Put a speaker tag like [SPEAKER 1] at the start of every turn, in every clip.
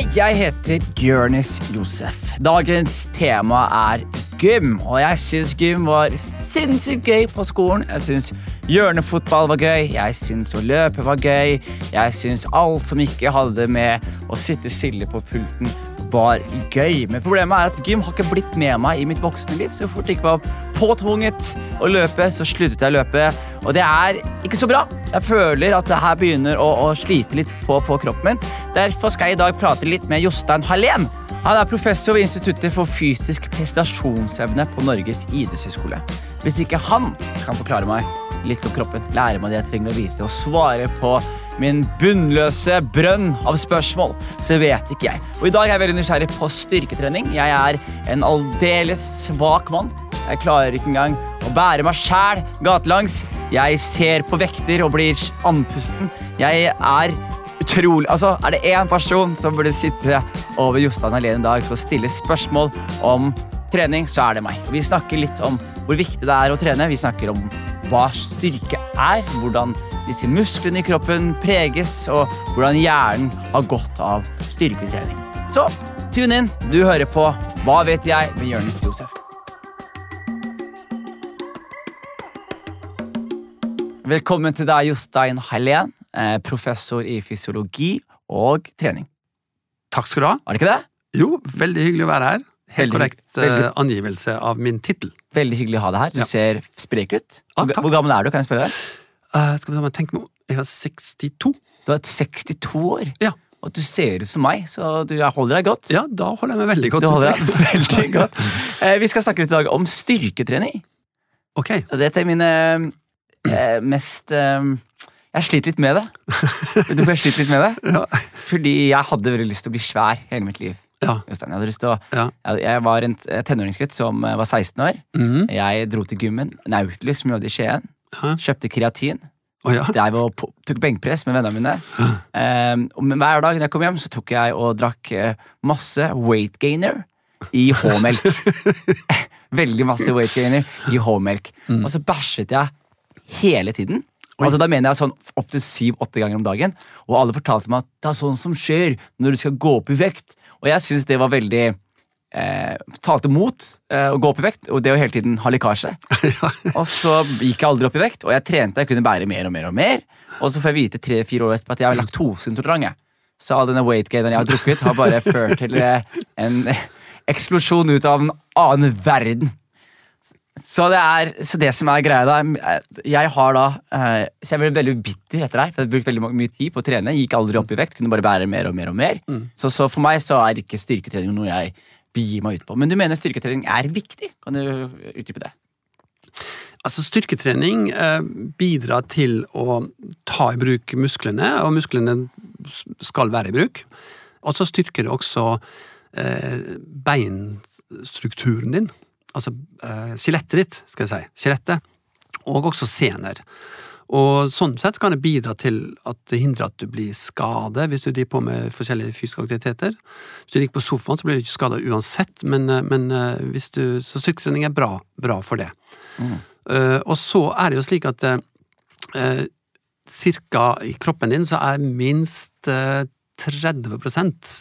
[SPEAKER 1] Hei, jeg heter Jonis Josef. Dagens tema er gym, og jeg syns gym var sinnssykt gøy på skolen. Jeg syns hjørnefotball var gøy, jeg syns å løpe var gøy. Jeg syns alt som ikke hadde med å sitte stille på pulten, var gøy. Men problemet er at gym har ikke blitt med meg i mitt voksne liv. Så fort jeg ikke var påtvunget å løpe, så sluttet jeg å løpe. Og det er ikke så bra. Jeg føler at det her begynner å, å slite litt på, på, kroppen min. Derfor skal jeg i dag prate litt med Jostein Hallén. Han er professor ved Instituttet for fysisk prestasjonsevne på Norges idrettshøgskole. Hvis ikke han kan forklare meg litt om kroppen, lære meg det jeg trenger å vite, og svare på min bunnløse brønn av spørsmål, så vet ikke jeg. Og I dag er jeg veldig nysgjerrig på styrketrening. Jeg er en aldeles svak mann. Jeg klarer ikke engang å bære meg sjæl gatelangs. Jeg ser på vekter og blir andpusten. Jeg er utrolig Altså, er det én person som burde sitte over Jostein alene i dag for å stille spørsmål om trening, så er det meg. Vi snakker litt om hvor viktig det er å trene. Vi snakker om hva styrke er, hvordan disse musklene i kroppen preges, og hvordan hjernen har godt av styrketrening. Så tune inn. Du hører på Hva vet jeg med Jonis Josef. Velkommen til deg, Jostein Hallén, eh, professor i fysiologi og trening.
[SPEAKER 2] Takk skal du ha.
[SPEAKER 1] Var det ikke det?
[SPEAKER 2] Jo, veldig hyggelig å være her. Helt korrekt eh,
[SPEAKER 1] veldig-
[SPEAKER 2] angivelse av min tittel.
[SPEAKER 1] Veldig hyggelig å ha deg her. Du
[SPEAKER 2] Ja.
[SPEAKER 1] ser sprek ut. Hvor,
[SPEAKER 2] ah,
[SPEAKER 1] hvor gammel er du? Kan jeg spørre deg?
[SPEAKER 2] Uh, skal vi tenke meg om. Jeg er 62.
[SPEAKER 1] Du er 62 år,
[SPEAKER 2] Ja.
[SPEAKER 1] og du ser ut som meg, så du jeg holder deg godt.
[SPEAKER 2] ja, da holder jeg meg veldig godt.
[SPEAKER 1] Du holder deg veldig godt. Uh, vi skal snakke litt i dag om styrketrening.
[SPEAKER 2] Ok,
[SPEAKER 1] Det Dette er mine eh, mest eh, Jeg sliter litt med det. Vet du hvorfor jeg sliter litt med det?
[SPEAKER 2] ja.
[SPEAKER 1] Fordi jeg hadde veldig lyst til å bli svær hele mitt liv.
[SPEAKER 2] ja.
[SPEAKER 1] Jostein. Jeg, å,
[SPEAKER 2] Ja.
[SPEAKER 1] jeg, jeg var en t- tenåringsgutt som eh, var 16 år.
[SPEAKER 2] Mm.
[SPEAKER 1] Jeg dro til gymmen, Nautilus, som jobbet i Skien.
[SPEAKER 2] Ja.
[SPEAKER 1] Kjøpte kreatin.
[SPEAKER 2] Oh, ja.
[SPEAKER 1] Jeg var tok benkpress med vennene mine. Um, men hver dag når jeg kom hjem, så tok jeg og drakk eh, masse weight gainer i H-melk. Veldig masse weight gainer i H-melk.
[SPEAKER 2] Mm.
[SPEAKER 1] Og så bæsjet jeg hele tiden. Altså Da mener jeg sånn opptil syv-åtte ganger om dagen. Og alle fortalte meg at det er sånn som skjer når du skal gå opp i vekt. Og jeg syns det var veldig eh, Talte mot eh, å gå opp i vekt og det å hele tiden ha lekkasje. Og så gikk jeg aldri opp i vekt, og jeg trente. Jeg kunne bære mer og mer og mer. Og så får jeg vite tre-fire år etterpå at jeg er laktoseintolerant. Så all denne weight gaineren jeg har drukket, har bare ført til eh, en eksplosjon ut av en annen verden. Så det, er, så det som er greia da Jeg har da eh, Så jeg ble veldig bitter etter deg, for jeg brukt veldig mye tid på å trene. Gikk aldri opp i vekt, kunne bare bære mer og mer og mer. Så, så for meg så er ikke styrketrening noe jeg begir meg ut på. Men du mener styrketrening er viktig? Kan du utdype det?
[SPEAKER 2] Altså, styrketrening eh, bidrar til å ta i bruk musklene, og musklene skal være i bruk. Og så styrker det også eh, beinstrukturen din. Altså uh, skjelettet ditt, skal jeg si. Skjelettet. Og også sener. Og sånn sett kan det bidra til at det hindrer at du blir skadet hvis du driver på med forskjellige fysiske aktiviteter. Hvis du ligger på sofaen, så blir du ikke skada uansett, men, eh, men eh, hvis du, så styrketrening er bra, bra for det. Eh, og så er det jo slik at uh, cirka i kroppen din så er minst uh, 30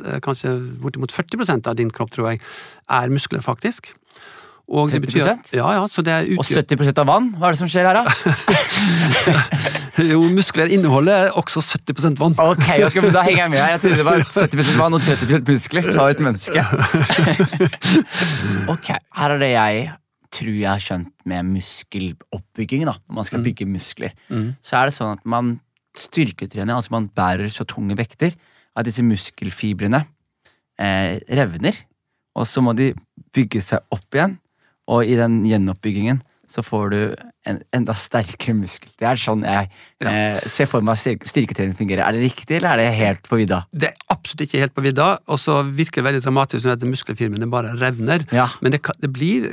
[SPEAKER 2] eh, kanskje bortimot 40% av din kropp, tror jeg, er muskler, faktisk. Og det
[SPEAKER 1] 30%?
[SPEAKER 2] betyr- Ja, ja, så det er
[SPEAKER 1] Og 70 av vann? Hva er det som skjer her, da?
[SPEAKER 2] Jo, muskler inneholder også 70 vann.
[SPEAKER 1] Ok, ok, men Da henger jeg med her. Jeg trodde det var 70% vann og 30 muskler. Så et menneske. ok, Her er det jeg tror jeg har skjønt med muskeloppbygging. da Når man skal bygge muskler, så er det sånn at man styrketrener, altså man bærer så tunge vekter at disse muskelfibrene eh, revner. Og så må de bygge seg opp igjen, og i den gjenoppbyggingen så får du en enda sterkere muskel. Det er sånn jeg eh, ser for meg styrketrening fungerer. Er det riktig, eller er det helt på vidda?
[SPEAKER 2] Det er absolutt ikke helt på vidda, og så virker det veldig dramatisk når at muskelfirmaene bare revner.
[SPEAKER 1] Ja.
[SPEAKER 2] Men det, kan, det blir,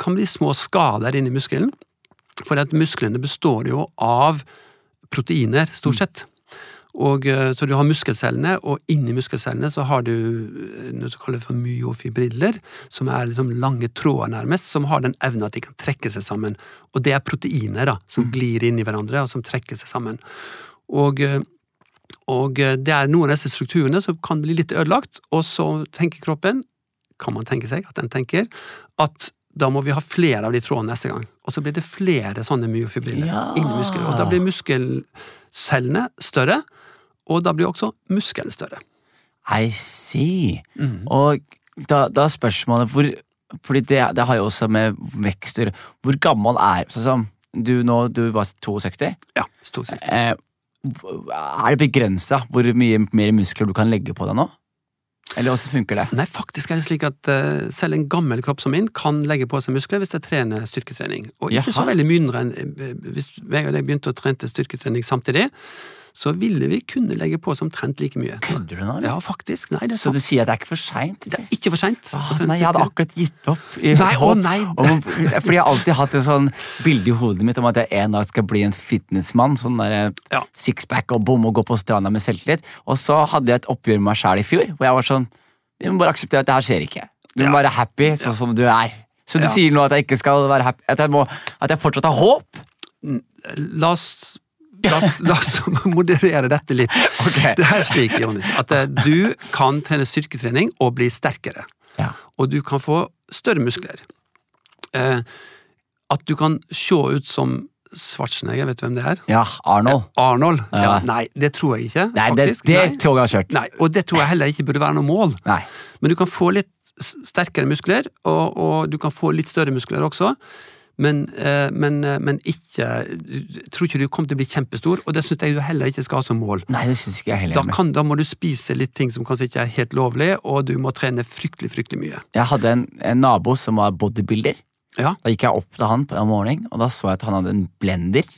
[SPEAKER 2] kan bli små skader inni muskelen, for at musklene består jo av proteiner, stort sett. Og, eh, så du har muskelcellene, og inni muskelcellene så har du eh, noe som kalles for myofibriller, som er liksom lange tråder nærmest, som har den evnen at de kan trekke seg sammen. Og det er proteiner da, som glir inn i hverandre, og som trekker seg sammen. Og eh, Og det er noen av disse strukturene som kan bli litt ødelagt, og så tenker kroppen, kan man tenke seg at den tenker, at da må vi ha flere av de trådene neste gang. Og så blir det flere sånne myofibriller
[SPEAKER 1] Ja.
[SPEAKER 2] inni muskelen. Og da blir muskelcellene større, og da blir også muskelen større.
[SPEAKER 1] I see.
[SPEAKER 2] Mm.
[SPEAKER 1] Og da, da er spørsmålet hvor Fordi det, det har jo også med vekst å gjøre. Hvor gammel er Sånn som du nå, du var 62.
[SPEAKER 2] Ja, stort sett.
[SPEAKER 1] Eh, er det begrensa hvor mye mer muskler du kan legge på deg nå? Eller åssen funker det?
[SPEAKER 2] Nei, faktisk er det slik at uh, selv en gammel kropp som min kan legge på seg muskler hvis jeg trener styrketrening. Og ikke så veldig mindre enn eh, Hvis jeg og deg begynte å trene styrketrening samtidig, så ville vi kunne legge på oss omtrent like mye.
[SPEAKER 1] Kødder du nå?
[SPEAKER 2] Ja, faktisk. Nei, det
[SPEAKER 1] Så du sier at det er ikke for seint?
[SPEAKER 2] Det er ikke for seint.
[SPEAKER 1] Ah, nei, jeg hadde akkurat gitt opp. i
[SPEAKER 2] Nei, å nei,
[SPEAKER 1] om- fordi jeg har alltid hatt et sånn bilde i hodet mitt om at jeg en dag skal bli en fitnessmann. Sånn der
[SPEAKER 2] Ja.
[SPEAKER 1] sixpack og bom og gå på stranda med selvtillit. Og så hadde jeg et oppgjør med meg sjæl i fjor, hvor jeg var sånn Vi må bare akseptere at det her skjer ikke. Du må
[SPEAKER 2] Ja.
[SPEAKER 1] være happy sånn som du er. Så du
[SPEAKER 2] Ja.
[SPEAKER 1] sier nå at jeg ikke skal være happy, at jeg, må, at jeg fortsatt har håp?
[SPEAKER 2] La oss, la, oss, moderere dette litt.
[SPEAKER 1] Okay.
[SPEAKER 2] Det er slik, Jonis, at eh, du kan trene styrketrening og bli sterkere.
[SPEAKER 1] Ja.
[SPEAKER 2] Og du kan få større muskler. Eh, at du kan se ut som Schwarzenegger, vet du hvem det er?
[SPEAKER 1] Ja, Arnold.
[SPEAKER 2] Arnold?
[SPEAKER 1] Ja.
[SPEAKER 2] Ja. nei, det tror jeg ikke.
[SPEAKER 1] Nei, det,
[SPEAKER 2] faktisk.
[SPEAKER 1] det
[SPEAKER 2] Nei.
[SPEAKER 1] toget har kjørt.
[SPEAKER 2] Nei, og det tror jeg heller ikke burde være noe mål.
[SPEAKER 1] Nei.
[SPEAKER 2] Men du kan få litt sterkere muskler, og, og du kan få litt større muskler også. Men, eh, men, eh, men ikke Jeg tror ikke du kommer til å bli kjempestor, og det syns jeg du heller ikke skal ha som mål.
[SPEAKER 1] Nei, det synes ikke jeg heller.
[SPEAKER 2] Da, kan, da må du spise litt ting som kanskje ikke er helt lovlig, og du må trene fryktelig, fryktelig mye.
[SPEAKER 1] Jeg hadde en, en nabo som var bodybuilder.
[SPEAKER 2] Ja.
[SPEAKER 1] Da gikk jeg opp til han på en morgen, og da så jeg at han hadde en blender.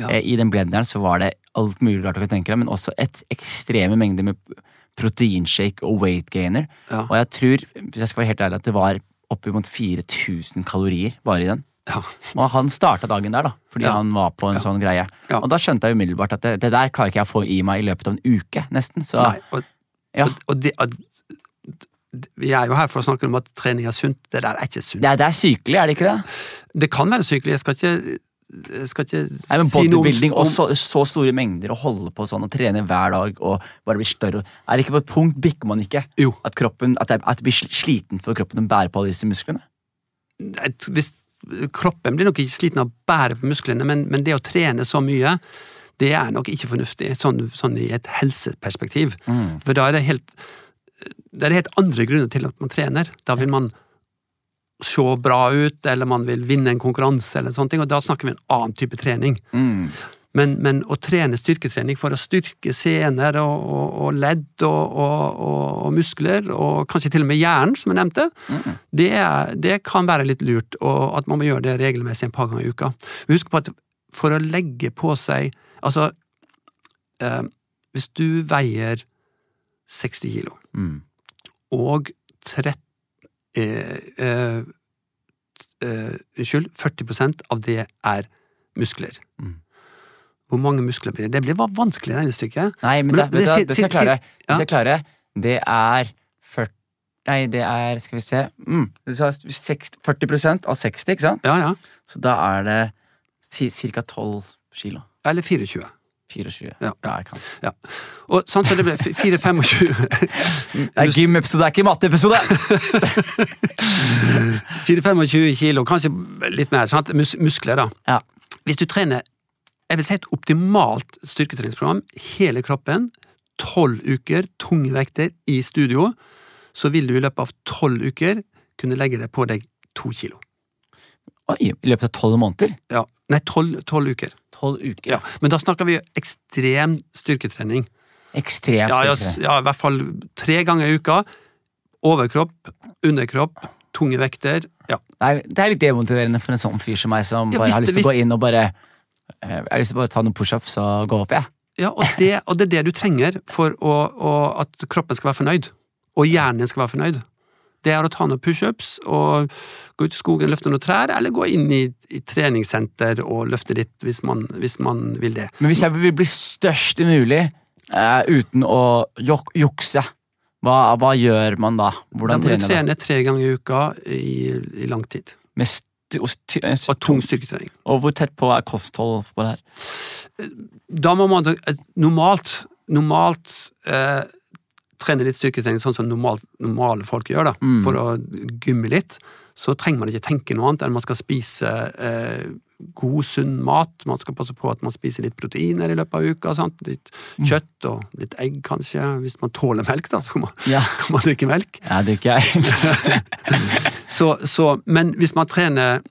[SPEAKER 2] Ja.
[SPEAKER 1] Eh, I den blenderen så var det alt mulig rart du kan tenke deg, men også et ekstreme mengder med proteinshake og weight gainer.
[SPEAKER 2] Ja.
[SPEAKER 1] Og jeg tror, hvis jeg skal være helt ærlig, at det var oppimot 4000 kalorier bare i den.
[SPEAKER 2] Ja.
[SPEAKER 1] Og han starta dagen der, da, fordi
[SPEAKER 2] Ja.
[SPEAKER 1] han var på en
[SPEAKER 2] Ja.
[SPEAKER 1] sånn greie. Og da skjønte jeg umiddelbart at det, det der klarer ikke jeg å få i meg i løpet av en uke, nesten. Så
[SPEAKER 2] Nei, og,
[SPEAKER 1] ja.
[SPEAKER 2] og, og det, vi er jo her for å snakke om at trening er sunt. Det der er ikke sunt.
[SPEAKER 1] det er, det er sykelig, er det ikke det?
[SPEAKER 2] Det kan være sykelig, jeg skal ikke, jeg skal ikke
[SPEAKER 1] Nei, men
[SPEAKER 2] si noe om-
[SPEAKER 1] Bodybuilding og så, så store mengder å holde på sånn og trene hver dag og bare bli større Er det ikke på et punkt bikker man ikke
[SPEAKER 2] Jo.
[SPEAKER 1] at kroppen at det, at det blir sliten for kroppen å bære på alle disse musklene?
[SPEAKER 2] hvis, kroppen blir nok ikke sliten av å bære på musklene, men, men det å trene så mye, det er nok ikke fornuftig, sånn, sånn i et helseperspektiv.
[SPEAKER 1] Mm.
[SPEAKER 2] For da er det helt det er helt andre grunner til at man trener. Da vil man se bra ut, eller man vil vinne en konkurranse, eller sånne ting, og da snakker vi en annen type trening.
[SPEAKER 1] Mm.
[SPEAKER 2] Men, men å trene styrketrening for å styrke sener og, og, og ledd og, og, muskler, og kanskje til og med hjernen, som jeg nevnte,
[SPEAKER 1] Mm.
[SPEAKER 2] det, det kan være litt lurt, og at man må gjøre det regelmessig en par ganger i uka. Husk på at for å legge på seg Altså, eh, hvis du veier 60 kilo,
[SPEAKER 1] Mm.
[SPEAKER 2] og 30 eh, eh, eh, Unnskyld, 40% av det er muskler.
[SPEAKER 1] Mm.
[SPEAKER 2] Hvor mange muskler blir det? Det blir vanskelig regnestykke.
[SPEAKER 1] Nei, men,
[SPEAKER 2] Men
[SPEAKER 1] det,
[SPEAKER 2] det-
[SPEAKER 1] det skal jeg klare. Det skal jeg klare. Det er 40 Nei, det er Skal vi se mm. Du sa 60, 40 av 60, ikke sant?
[SPEAKER 2] Ja, ja.
[SPEAKER 1] Så da er det ca. 12 kilo.
[SPEAKER 2] Eller 24.
[SPEAKER 1] 24.
[SPEAKER 2] Ja.
[SPEAKER 1] ja jeg kan.
[SPEAKER 2] Og sånn så det ble 4-25
[SPEAKER 1] Det er gymepisode, det er ikke matteepisode!
[SPEAKER 2] 4-25 kilo, kanskje litt mer. Sant? Mus muskler, da.
[SPEAKER 1] Ja.
[SPEAKER 2] Hvis du trener jeg vil si et optimalt styrketreningsprogram, hele kroppen, tolv uker, tunge vekter i studio, så vil du i løpet av tolv uker kunne legge deg på deg to kilo.
[SPEAKER 1] Oi, I løpet av 12 måneder?
[SPEAKER 2] Ja. Nei, tolv uker.
[SPEAKER 1] 12 uker.
[SPEAKER 2] Ja. Men da snakker vi ekstrem styrketrening.
[SPEAKER 1] Ekstremt
[SPEAKER 2] Ja, ja, ja, i hvert fall tre ganger i uka. Overkropp, underkropp, tunge vekter. Ja.
[SPEAKER 1] Det er, det er litt demotiverende for en sånn fyr som meg, som
[SPEAKER 2] Ja,
[SPEAKER 1] bare
[SPEAKER 2] hvis
[SPEAKER 1] har lyst til å gå inn og bare Jeg har lyst til å bare ta noen pushups og gå opp, jeg.
[SPEAKER 2] Ja, og det, og det er det du trenger for å, å, at kroppen skal være fornøyd. Og hjernen skal være fornøyd. Det er å ta noen pushups og gå ut i skogen og løfte noen trær, eller gå inn i, i treningssenter og løfte litt hvis man, hvis man vil det.
[SPEAKER 1] Men hvis jeg vil bli størst mulig eh, uten å jok jukse, hva, hva gjør man da?
[SPEAKER 2] Da
[SPEAKER 1] Hvordan
[SPEAKER 2] må du
[SPEAKER 1] trener man?
[SPEAKER 2] trene tre ganger i uka i, i lang tid.
[SPEAKER 1] Med st og,
[SPEAKER 2] tung styrketrening.
[SPEAKER 1] og hvor tett på er kosthold på det her?
[SPEAKER 2] Da må man, normalt, normalt eh, trene litt styrketrening sånn som normalt, normale folk gjør, da,
[SPEAKER 1] Mm.
[SPEAKER 2] for å gymme litt, så trenger man ikke tenke noe annet enn man skal spise eh, god, sunn mat. Man skal passe på at man spiser litt proteiner i løpet av uka. Sant? Litt
[SPEAKER 1] Mm.
[SPEAKER 2] kjøtt og litt egg, kanskje. Hvis man tåler melk, da, så kan man,
[SPEAKER 1] Ja.
[SPEAKER 2] kan man drikke melk.
[SPEAKER 1] Ja, det er ikke jeg.
[SPEAKER 2] Så, så, men hvis man trener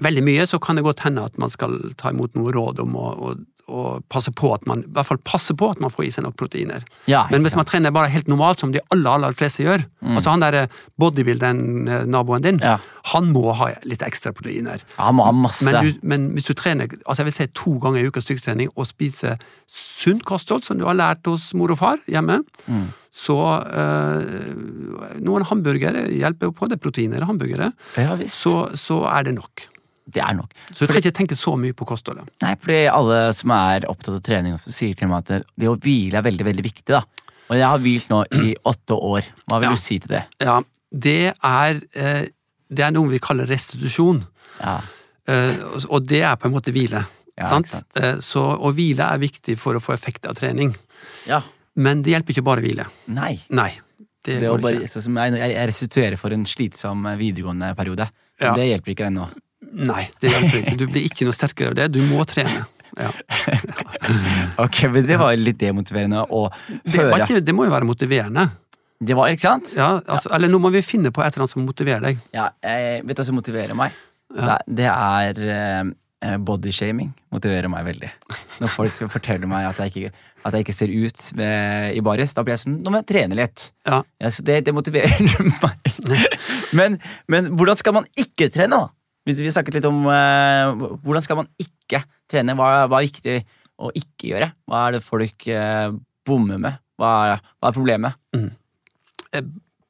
[SPEAKER 2] veldig mye, så kan det godt hende at man skal ta imot noe råd om å, å, å passe på at man i hvert fall passe på at man får i seg nok proteiner.
[SPEAKER 1] Ja,
[SPEAKER 2] Men hvis man trener bare helt normalt, som de aller, aller fleste gjør Altså han der bodybuilderen, eh, naboen din,
[SPEAKER 1] Ja.
[SPEAKER 2] han må ha litt ekstra proteiner.
[SPEAKER 1] Han må ha masse.
[SPEAKER 2] Men, du, men hvis du trener altså jeg vil si to ganger i uka styrketrening og spiser sunt kosthold, som du har lært hos mor og far hjemme,
[SPEAKER 1] Mm.
[SPEAKER 2] så øh, Noen hamburgere hjelper jo på. Det er proteiner i hamburgere.
[SPEAKER 1] Ja.
[SPEAKER 2] Så, så er det nok.
[SPEAKER 1] Det er nok.
[SPEAKER 2] Så du trenger ikke tenke så mye på kostholdet.
[SPEAKER 1] Nei, fordi alle som er opptatt av trening, sier til meg at det- å hvile er veldig veldig viktig. da. Og jeg har hvilt nå i åtte år. Hva vil
[SPEAKER 2] Ja.
[SPEAKER 1] du si til det?
[SPEAKER 2] Ja, det er, eh, det er noe vi kaller restitusjon.
[SPEAKER 1] Ja,
[SPEAKER 2] Eh, og det er på en måte hvile.
[SPEAKER 1] Ja,
[SPEAKER 2] sant?
[SPEAKER 1] sant.
[SPEAKER 2] Eh, så, og hvile er viktig for å få effekt av trening.
[SPEAKER 1] ja.
[SPEAKER 2] Men det hjelper ikke bare å hvile.
[SPEAKER 1] Nei.
[SPEAKER 2] Nei. Det,
[SPEAKER 1] Det bare, jeg, jeg, restituerer for en slitsom videregående periode.
[SPEAKER 2] Ja.
[SPEAKER 1] Det hjelper ikke ennå.
[SPEAKER 2] Nei, det hjelper ikke. Du blir ikke noe sterkere av det. Du må trene. Ja.
[SPEAKER 1] Ok, men Det var litt demotiverende å
[SPEAKER 2] Det, var ikke, det må jo være motiverende.
[SPEAKER 1] Det var, ikke sant?
[SPEAKER 2] Ja, altså, Eller nå må vi finne på et eller annet som motiverer deg.
[SPEAKER 1] Ja, jeg vet du hva som motiverer meg?
[SPEAKER 2] Ja.
[SPEAKER 1] Det, det er eh, bodyshaming. Motiverer meg veldig. Når folk forteller meg at jeg ikke, at jeg ikke ser ut med, i baris, da blir jeg sånn Nå må jeg trene litt.
[SPEAKER 2] Ja.
[SPEAKER 1] Ja, så det, det motiverer meg. Men, men hvordan skal man ikke trene, da? Hvis vi snakket litt om eh, hvordan skal man ikke trene? Hva, hva er viktig å ikke gjøre? Hva er det folk eh, bommer med? Hva er, hva er problemet?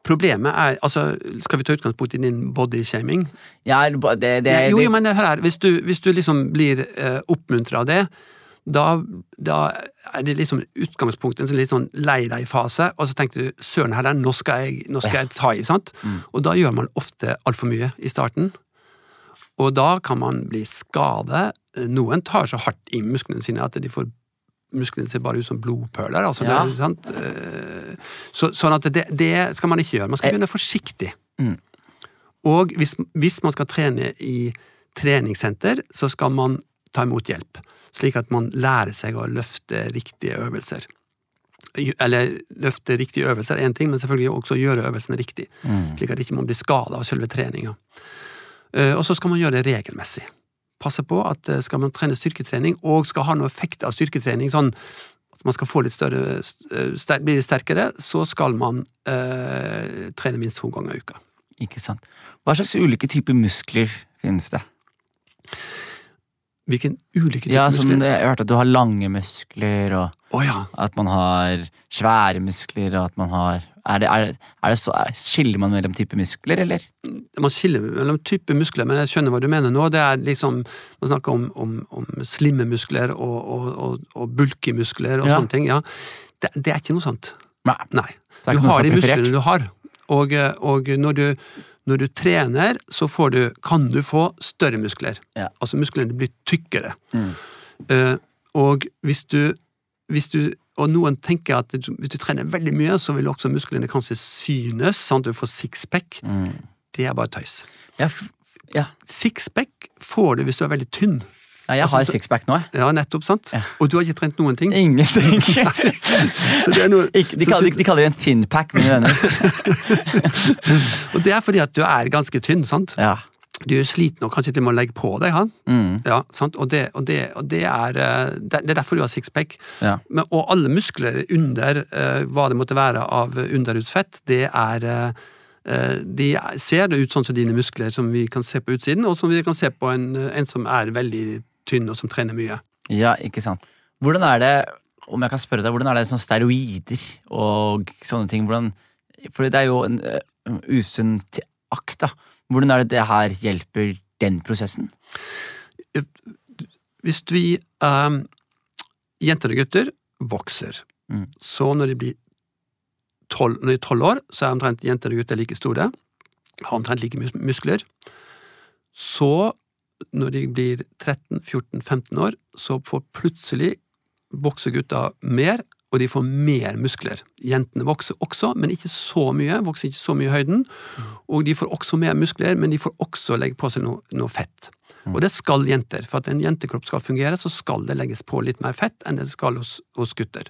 [SPEAKER 2] Problemet er altså, Skal vi ta utgangspunkt i din bodyshaming?
[SPEAKER 1] Ja, det, det, det,
[SPEAKER 2] jo, jo, men hør her. Hvis du, hvis du liksom blir eh, oppmuntra av det, da, da er det liksom utgangspunktet en sånn litt sånn lei deg-fase, og så tenker du søren heller, nå skal jeg, nå skal jeg ta i, sant? Og da gjør man ofte altfor mye i starten. Og da kan man bli skadet. Noen tar så hardt i musklene sine at de får Musklene ser bare ut som blodpøler. Altså
[SPEAKER 1] Ja.
[SPEAKER 2] det, sant? Eh, Så, sånn at det, det skal man ikke gjøre. Man skal
[SPEAKER 1] Eh.
[SPEAKER 2] begynne forsiktig.
[SPEAKER 1] Mm.
[SPEAKER 2] Og hvis, hvis man skal trene i treningssenter, så skal man ta imot hjelp. Slik at man lærer seg å løfte riktige øvelser. Eller løfte riktige øvelser er én ting, men selvfølgelig også gjøre øvelsene riktig.
[SPEAKER 1] Mm.
[SPEAKER 2] Slik at ikke man blir skada av selve treninga. Eh, Og så skal man gjøre det regelmessig. Passe på at eh, skal man trene styrketrening, og skal ha noe effekt av styrketrening, sånn at man skal få litt større, eh, bli litt sterkere, så skal man eh, trene minst to ganger i uka.
[SPEAKER 1] Ikke sant. Hva slags ulike typer muskler finnes det?
[SPEAKER 2] Hvilken ulike typer
[SPEAKER 1] Ja, som
[SPEAKER 2] muskler?
[SPEAKER 1] Jeg har hørt at du har lange muskler, og
[SPEAKER 2] oh, ja.
[SPEAKER 1] at man har svære muskler, og at man har er det, er, er det så, er, Skiller man mellom type muskler, eller?
[SPEAKER 2] Man skiller mellom type muskler, men jeg skjønner hva du mener nå. Det er liksom, Man snakker om, om, om slimme muskler og, og, og, og bulky muskler og
[SPEAKER 1] Ja.
[SPEAKER 2] sånne ting. ja. Det, det er ikke noe sånt.
[SPEAKER 1] Nei.
[SPEAKER 2] Nei. Du har de musklene du har. Og, og når, du, når du trener, så får du, kan du få større muskler.
[SPEAKER 1] Ja.
[SPEAKER 2] Altså musklene blir tykkere.
[SPEAKER 1] Mm.
[SPEAKER 2] Uh, og hvis du, hvis du og noen tenker at hvis du trener veldig mye, så vil også musklene kanskje synes, sånn at du får sixpack.
[SPEAKER 1] Mm.
[SPEAKER 2] Det er bare tøys.
[SPEAKER 1] Ja, ja.
[SPEAKER 2] Sixpack får du hvis du er veldig tynn.
[SPEAKER 1] ja, jeg har sixpack nå, jeg.
[SPEAKER 2] Ja, nettopp, sant?
[SPEAKER 1] Ja.
[SPEAKER 2] Og du har ikke trent noen ting.
[SPEAKER 1] Ingenting.
[SPEAKER 2] Så det er noe,
[SPEAKER 1] Ikke, de, kaller, de kaller det en thinpack, mine venner.
[SPEAKER 2] og det er fordi at du er ganske tynn, sant?
[SPEAKER 1] Ja.
[SPEAKER 2] Du er sliten og kanskje til å legge på deg, han.
[SPEAKER 1] Mm.
[SPEAKER 2] Ja, sant? Og, det, og, det, og det, er, eh, det er derfor du har sixpack.
[SPEAKER 1] ja.
[SPEAKER 2] Men, og alle muskler under uh, hva det måtte være av underhudsfett, det er eh, De ser det ut sånn som dine muskler, som vi kan se på utsiden, og som vi kan se på en, en som er veldig tynn, og som trener mye.
[SPEAKER 1] ja, ikke sant. Hvordan er det, om jeg kan spørre deg, hvordan er det sånn steroider og sånne ting? Hvordan, for det er jo en uh, usunn akt, da. Hvordan er det det her hjelper den prosessen?
[SPEAKER 2] Hvis vi eh, Jenter og gutter vokser.
[SPEAKER 1] Mm.
[SPEAKER 2] Så når de blir tolv, år, så er omtrent jenter og gutter like store. Har omtrent like mus muskler. Så, når de blir 13-14-15 år, så får plutselig vokser gutta mer, og de får mer muskler. Jentene vokser også, men ikke så mye. Vokser ikke så mye i høyden. Og de får også mer muskler, men de får også legge på seg noe, noe fett. Og det skal jenter. For at en jentekropp skal fungere, så skal det legges på litt mer fett enn det skal hos, hos gutter.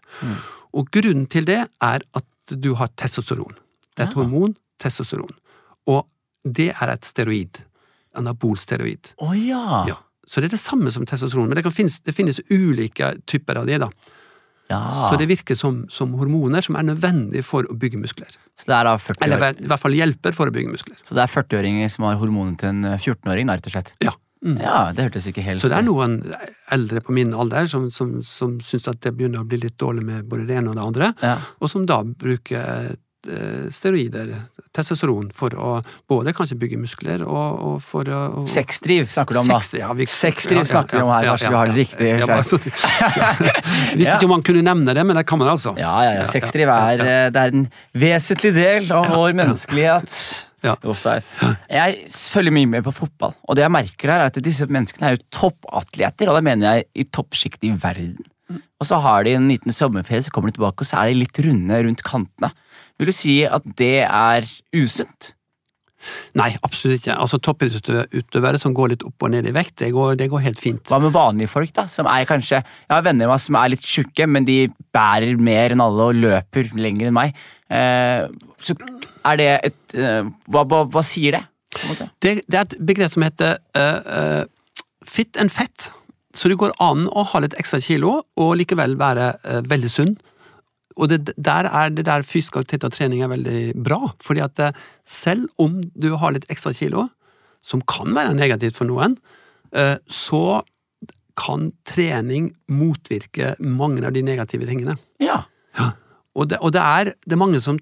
[SPEAKER 2] Og grunnen til det er at du har testosteron. Det er et
[SPEAKER 1] Ja.
[SPEAKER 2] hormon, testosteron. Og det er et steroid. Anabolsteroid.
[SPEAKER 1] Å ja.
[SPEAKER 2] Ja. Så det er det samme som testosteron, men det, kan finnes, det finnes ulike typer av det. da.
[SPEAKER 1] Ja.
[SPEAKER 2] Så det virker som, som hormoner som er nødvendig for å bygge muskler.
[SPEAKER 1] Så det er da 40
[SPEAKER 2] Eller i hvert fall hjelper for å bygge muskler.
[SPEAKER 1] Så det er 40-åringer som har hormonene til en 14-åring, da, rett og slett?
[SPEAKER 2] Ja. Mm.
[SPEAKER 1] Ja, det hørtes ikke helt
[SPEAKER 2] Så det er noen eldre på min alder som, som, som syns at det begynner å bli litt dårlig med både det ene og det andre,
[SPEAKER 1] Ja.
[SPEAKER 2] og som da bruker eh, steroider, testosteron, for å både kanskje bygge muskler og, og for å
[SPEAKER 1] Sexdriv snakker du om, da.
[SPEAKER 2] Sex, ja, vi-
[SPEAKER 1] Sexdriv snakker vi om her, så vi har det riktig.
[SPEAKER 2] Ja, bare så-. Visste ikke om man kunne nevne det, men det kan man altså.
[SPEAKER 1] Ja, ja, ja. Sexdriv er, eh, det er en vesentlig del av vår menneskelighet.
[SPEAKER 2] Ja.
[SPEAKER 1] Jeg følger mye med på fotball, og det jeg merker der er at disse menneskene er jo toppatleter, og det mener jeg i toppsjiktet i verden. Og så har de en liten sommerferie, så kommer de tilbake, og så er de litt runde rundt kantene. Vil du si at det er usunt?
[SPEAKER 2] Nei, absolutt ikke. Altså Toppidrettsutøvere som går litt opp og ned i vekt, det går, det går helt fint.
[SPEAKER 1] Hva med vanlige folk, da? Som er kanskje Jeg har venner av meg som er litt tjukke, men de bærer mer enn alle og løper lenger enn meg. Eh, så er det et eh, hva, hva, hva sier det?
[SPEAKER 2] Det, det er et begrep som heter uh, uh, fit and fett. Så det går an å ha litt ekstra kilo og likevel være uh, veldig sunn. Og det, der er det der fysisk aktivitet og trening er veldig bra. fordi at eh, selv om du har litt ekstra kilo, som kan være negativt for noen, eh, så kan trening motvirke mange av de negative tingene.
[SPEAKER 1] Ja.
[SPEAKER 2] Og det, og det, er, det er mange som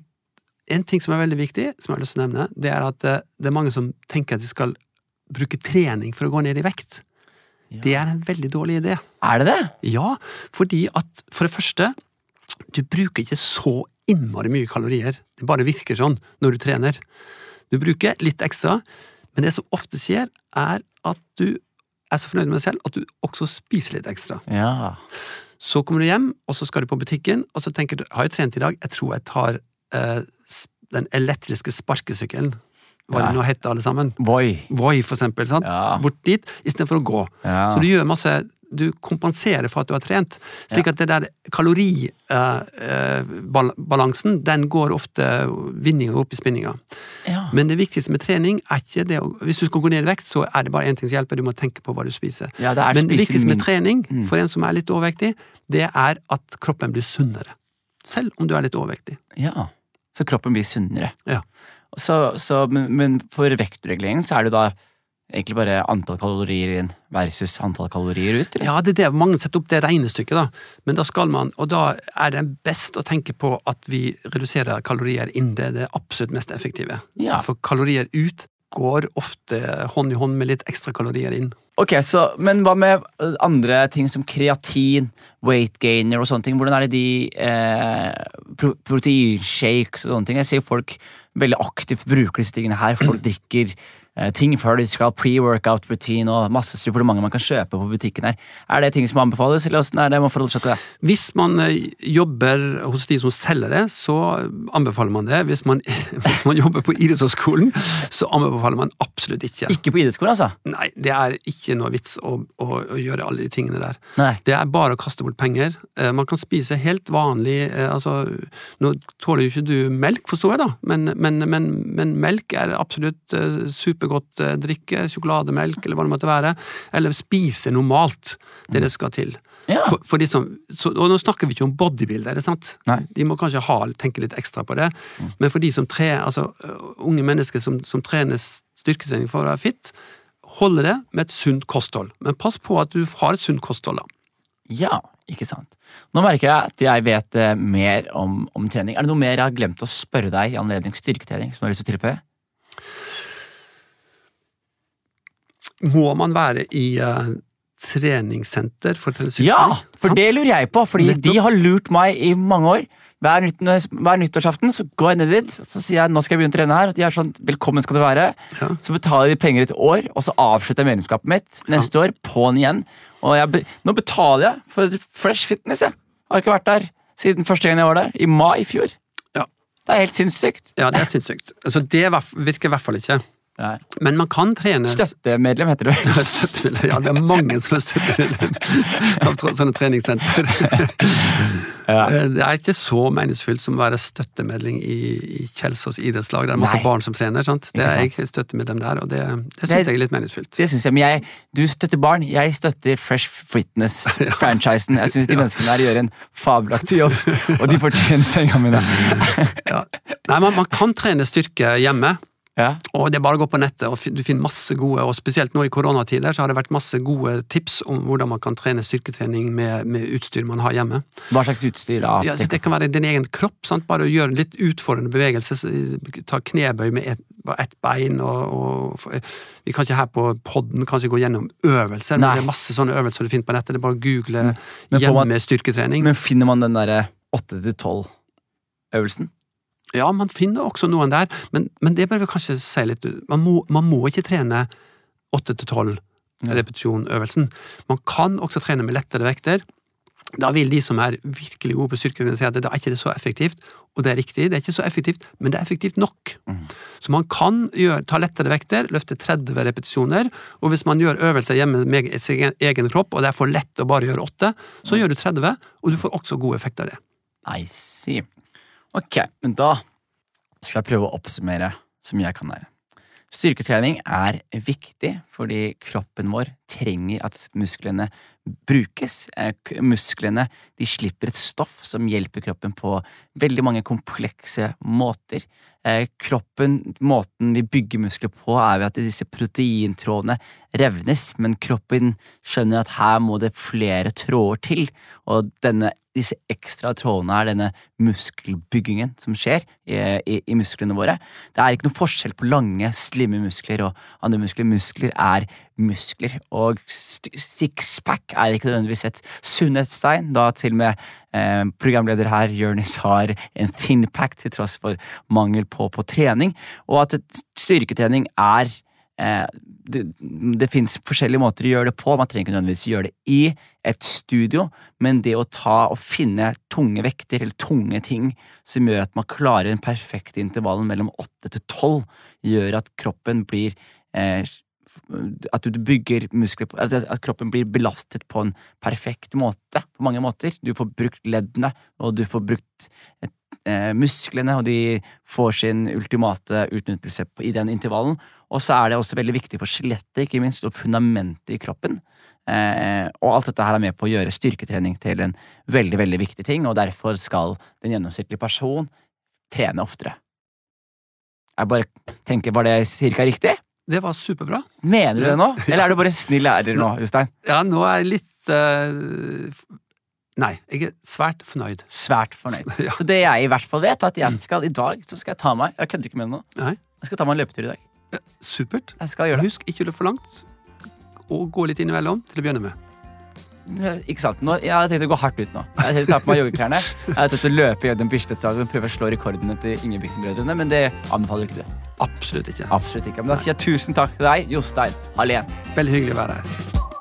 [SPEAKER 2] En ting som er veldig viktig, som jeg har lyst til å nevne, det er at eh, det er mange som tenker at de skal bruke trening for å gå ned i vekt.
[SPEAKER 1] Ja.
[SPEAKER 2] Det er en veldig dårlig idé.
[SPEAKER 1] Er det det?
[SPEAKER 2] Ja, fordi at for det første, du bruker ikke så innmari mye kalorier. Det bare virker sånn når du trener. Du bruker litt ekstra, men det som ofte skjer, er at du er så fornøyd med deg selv at du også spiser litt ekstra.
[SPEAKER 1] Ja.
[SPEAKER 2] Så kommer du hjem, og så skal du på butikken, og så tenker du har jeg trent i dag, jeg tror jeg tar eh, den elektriske sparkesykkelen. Hva det nå heter, alle sammen.
[SPEAKER 1] Voi.
[SPEAKER 2] Voi, for eksempel. Sant?
[SPEAKER 1] Ja.
[SPEAKER 2] Bort dit, istedenfor å gå.
[SPEAKER 1] Ja.
[SPEAKER 2] Så du gjør masse Du kompenserer for at du har trent. Slik at det der kaloribalansen, den går ofte vinninga opp i spinninga.
[SPEAKER 1] ja.
[SPEAKER 2] Men det viktigste med trening er ikke det å Hvis du skal gå ned i vekt, så er det bare én ting som hjelper, du må tenke på hva du spiser.
[SPEAKER 1] Ja, det
[SPEAKER 2] Men det viktigste med trening
[SPEAKER 1] Mm.
[SPEAKER 2] for en som er litt overvektig, det er at kroppen blir sunnere. Selv om du er litt overvektig.
[SPEAKER 1] ja. Så kroppen blir sunnere.
[SPEAKER 2] Ja.
[SPEAKER 1] Så, så, men, men for vektregulering så er det da egentlig bare antall kalorier inn versus antall kalorier ut? Eller?
[SPEAKER 2] Ja, det er det mange setter opp det regnestykket, da. Men da skal man, og da er det best å tenke på at vi reduserer kalorier inn. Det er det absolutt mest effektive.
[SPEAKER 1] Ja.
[SPEAKER 2] For kalorier ut går ofte hånd i hånd med litt ekstra kalorier inn.
[SPEAKER 1] Ok, så, Men hva med andre ting som kreatin, weight gainer og sånne ting? Hvordan er det de eh, proteinshakes og sånne ting? Jeg ser folk veldig aktivt bruker disse tingene her. Folk drikker eh, ting før de skal pre-workout routine og masse supplementer man kan kjøpe på butikken her. Er det ting som anbefales, eller hvordan er det man forholder seg til det?
[SPEAKER 2] Hvis man eh, jobber hos de som selger det, så anbefaler man det. Hvis man, hvis man jobber på idrettshøyskolen, så anbefaler man absolutt ikke.
[SPEAKER 1] Ikke på idrettsskolen, altså?
[SPEAKER 2] Nei, det er ikke noe vits å, å, å gjøre alle de tingene der.
[SPEAKER 1] Nei.
[SPEAKER 2] Det er bare å kaste bort penger. Eh, Man kan spise helt vanlig eh, altså, Nå tåler jo ikke du melk, forstår jeg, da, men, men, men, men melk er absolutt eh, supergodt eh, drikke. Sjokolademelk, eller hva det måtte være. Eller spise normalt. Det det skal til.
[SPEAKER 1] Ja.
[SPEAKER 2] For, for de som, så, og nå snakker vi ikke om bodybuildere, sant?
[SPEAKER 1] Nei.
[SPEAKER 2] De må kanskje ha, tenke litt ekstra på det. Men for de som tre, altså, unge mennesker som, som trener styrketrening for å være fit, holde det med et sunt kosthold. Men pass på at du har et sunt kosthold, da.
[SPEAKER 1] Ja, ikke sant. Nå merker jeg at jeg vet eh, mer om, om trening. Er det noe mer jeg har glemt å spørre deg i anledning styrketrening? som du har lyst til å tilføye?
[SPEAKER 2] Må man være i uh, treningssenter for å trene styrketrening?
[SPEAKER 1] Ja, for
[SPEAKER 2] Sant?
[SPEAKER 1] det lurer jeg på, fordi
[SPEAKER 2] Nettopp.
[SPEAKER 1] de har lurt meg i mange år. Hver, nytt, hver nyttårsaften så går jeg ned dit så sier jeg nå skal jeg begynne å trene her. Og de er sånn, velkommen skal du være.
[SPEAKER 2] Ja.
[SPEAKER 1] Så betaler de penger et år, og så avslutter jeg medlemskapet mitt neste år. På'n igjen. Og be- nå betaler jeg for Fresh Fitness. jeg. Har ikke vært der siden første gang jeg var der, i mai i fjor.
[SPEAKER 2] Ja.
[SPEAKER 1] Det er helt sinnssykt.
[SPEAKER 2] Ja, det er sinnssykt. Altså, det virker i hvert fall ikke.
[SPEAKER 1] Nei.
[SPEAKER 2] Men man kan trene
[SPEAKER 1] Støttemedlem heter det.
[SPEAKER 2] Støttemedlem. Ja, det er mange som er støttemedlem av sånne treningssenter.
[SPEAKER 1] Ja.
[SPEAKER 2] Eh, Det er ikke så meningsfullt som å være støttemedlem i, i Kjelsås idrettslag. Det er masse
[SPEAKER 1] Nei.
[SPEAKER 2] barn som trener. sant? Det er jeg støttemedlem der, og det, det
[SPEAKER 1] Det-
[SPEAKER 2] syns jeg er litt meningsfylt.
[SPEAKER 1] Det synes jeg, men jeg, Du støtter barn, jeg støtter Fresh Fitness-franchisen. Jeg syns de menneskene der gjør en fabelaktig jobb, og de fortjener pengene mine.
[SPEAKER 2] Ja. Nei, man, man kan trene styrke hjemme.
[SPEAKER 1] Ja.
[SPEAKER 2] Og det er bare å gå på nettet, og du finner masse gode, og spesielt nå i koronatider, så har det vært masse gode tips om hvordan man kan trene styrketrening med, med utstyr man har hjemme.
[SPEAKER 1] Hva slags utstyr da?
[SPEAKER 2] Ja, så det kan være din egen kropp, sant? bare å gjøre litt utfordrende bevegelse, ta knebøy med ett et bein, og, og vi kan ikke her på podden kanskje gå gjennom øvelser,
[SPEAKER 1] Nei.
[SPEAKER 2] men det er masse sånne øvelser du finner på nettet, det er bare å google
[SPEAKER 1] får man-
[SPEAKER 2] hjemme styrketrening.
[SPEAKER 1] Men finner man den derre åtte til tolv-øvelsen?
[SPEAKER 2] Ja, man finner også noen der, men, men det bør vi kanskje si litt Man må, man må ikke trene 8 til 12 repetisjonøvelsen. Man kan også trene med lettere vekter. Da vil de som er virkelig gode på styrketrening si at da er ikke det så effektivt, og det er riktig, det er ikke så effektivt, men det er effektivt nok.
[SPEAKER 1] Mm.
[SPEAKER 2] Så man kan gjøre, ta lettere vekter, løfte 30 repetisjoner, og hvis man gjør øvelser hjemme med sin egen kropp, og det er for lett å bare gjøre 8, så gjør du 30, og du får også god effekt av det.
[SPEAKER 1] I see. Ok, men da skal jeg prøve å oppsummere som jeg kan her. Styrketrening er viktig fordi kroppen vår trenger at musklene brukes. Eh, Musklene de slipper et stoff som hjelper kroppen på veldig mange komplekse måter. Eh, Kroppen, Måten vi bygger muskler på, er ved at disse proteintrådene revnes, men kroppen skjønner at her må det flere tråder til, og denne, disse ekstra trådene er denne muskelbyggingen som skjer i, i, i musklene våre. Det er ikke noe forskjell på lange, slimme muskler og andre muskler. Muskler er muskler, og sixpack er ikke nødvendigvis et sunnhetstegn, da til og med eh, programleder her, Jonis, har en thinpack til tross for mangel på, på trening, og at styrketrening er eh, det, det finnes forskjellige måter å gjøre det på. Man trenger ikke nødvendigvis gjøre det i et studio, men det å ta og finne tunge vekter eller tunge ting som gjør at man klarer den perfekte intervallen mellom 8 til 12, gjør at kroppen blir eh, at du bygger muskler at at kroppen blir belastet på en perfekt måte. På mange måter. Du får brukt leddene, og du får brukt eh, musklene, og de får sin ultimate utnyttelse i den intervallen. Og så er det også veldig viktig for skjelettet, ikke minst, og fundamentet i kroppen. Eh, og alt dette her er med på å gjøre styrketrening til en veldig, veldig viktig ting, og derfor skal den gjennomsnittlige person trene oftere. Jeg bare tenker, var det cirka riktig?
[SPEAKER 2] Det var superbra.
[SPEAKER 1] Mener du det nå? Eller er du bare snill lærer nå, Jostein?
[SPEAKER 2] Ja, nå er jeg litt uh, Nei, jeg er svært fornøyd.
[SPEAKER 1] Svært fornøyd.
[SPEAKER 2] Ja.
[SPEAKER 1] Så det jeg i hvert fall vet, er at jeg skal, i dag så skal jeg ta meg Jeg kødder ikke med det nå.
[SPEAKER 2] Nei.
[SPEAKER 1] Jeg skal ta meg en løpetur i dag.
[SPEAKER 2] Supert.
[SPEAKER 1] Jeg skal gjøre det.
[SPEAKER 2] Husk ikke å løpe for langt, og gå litt innimellom til å begynne med.
[SPEAKER 1] Ikke sant? Nå, jeg hadde tenkt å gå hardt ut nå. Jeg hadde tenkt å ta på meg joggeklærne. Jeg hadde tenkt å løpe gjennom Bislett-stadion og prøve å slå rekordene til Ingebrigtsen-brødrene, men det anbefaler ikke du.
[SPEAKER 2] Absolutt ikke.
[SPEAKER 1] Absolutt ikke. Men da sier jeg tusen takk til deg, Jostein Hallén.
[SPEAKER 2] Veldig hyggelig å være her.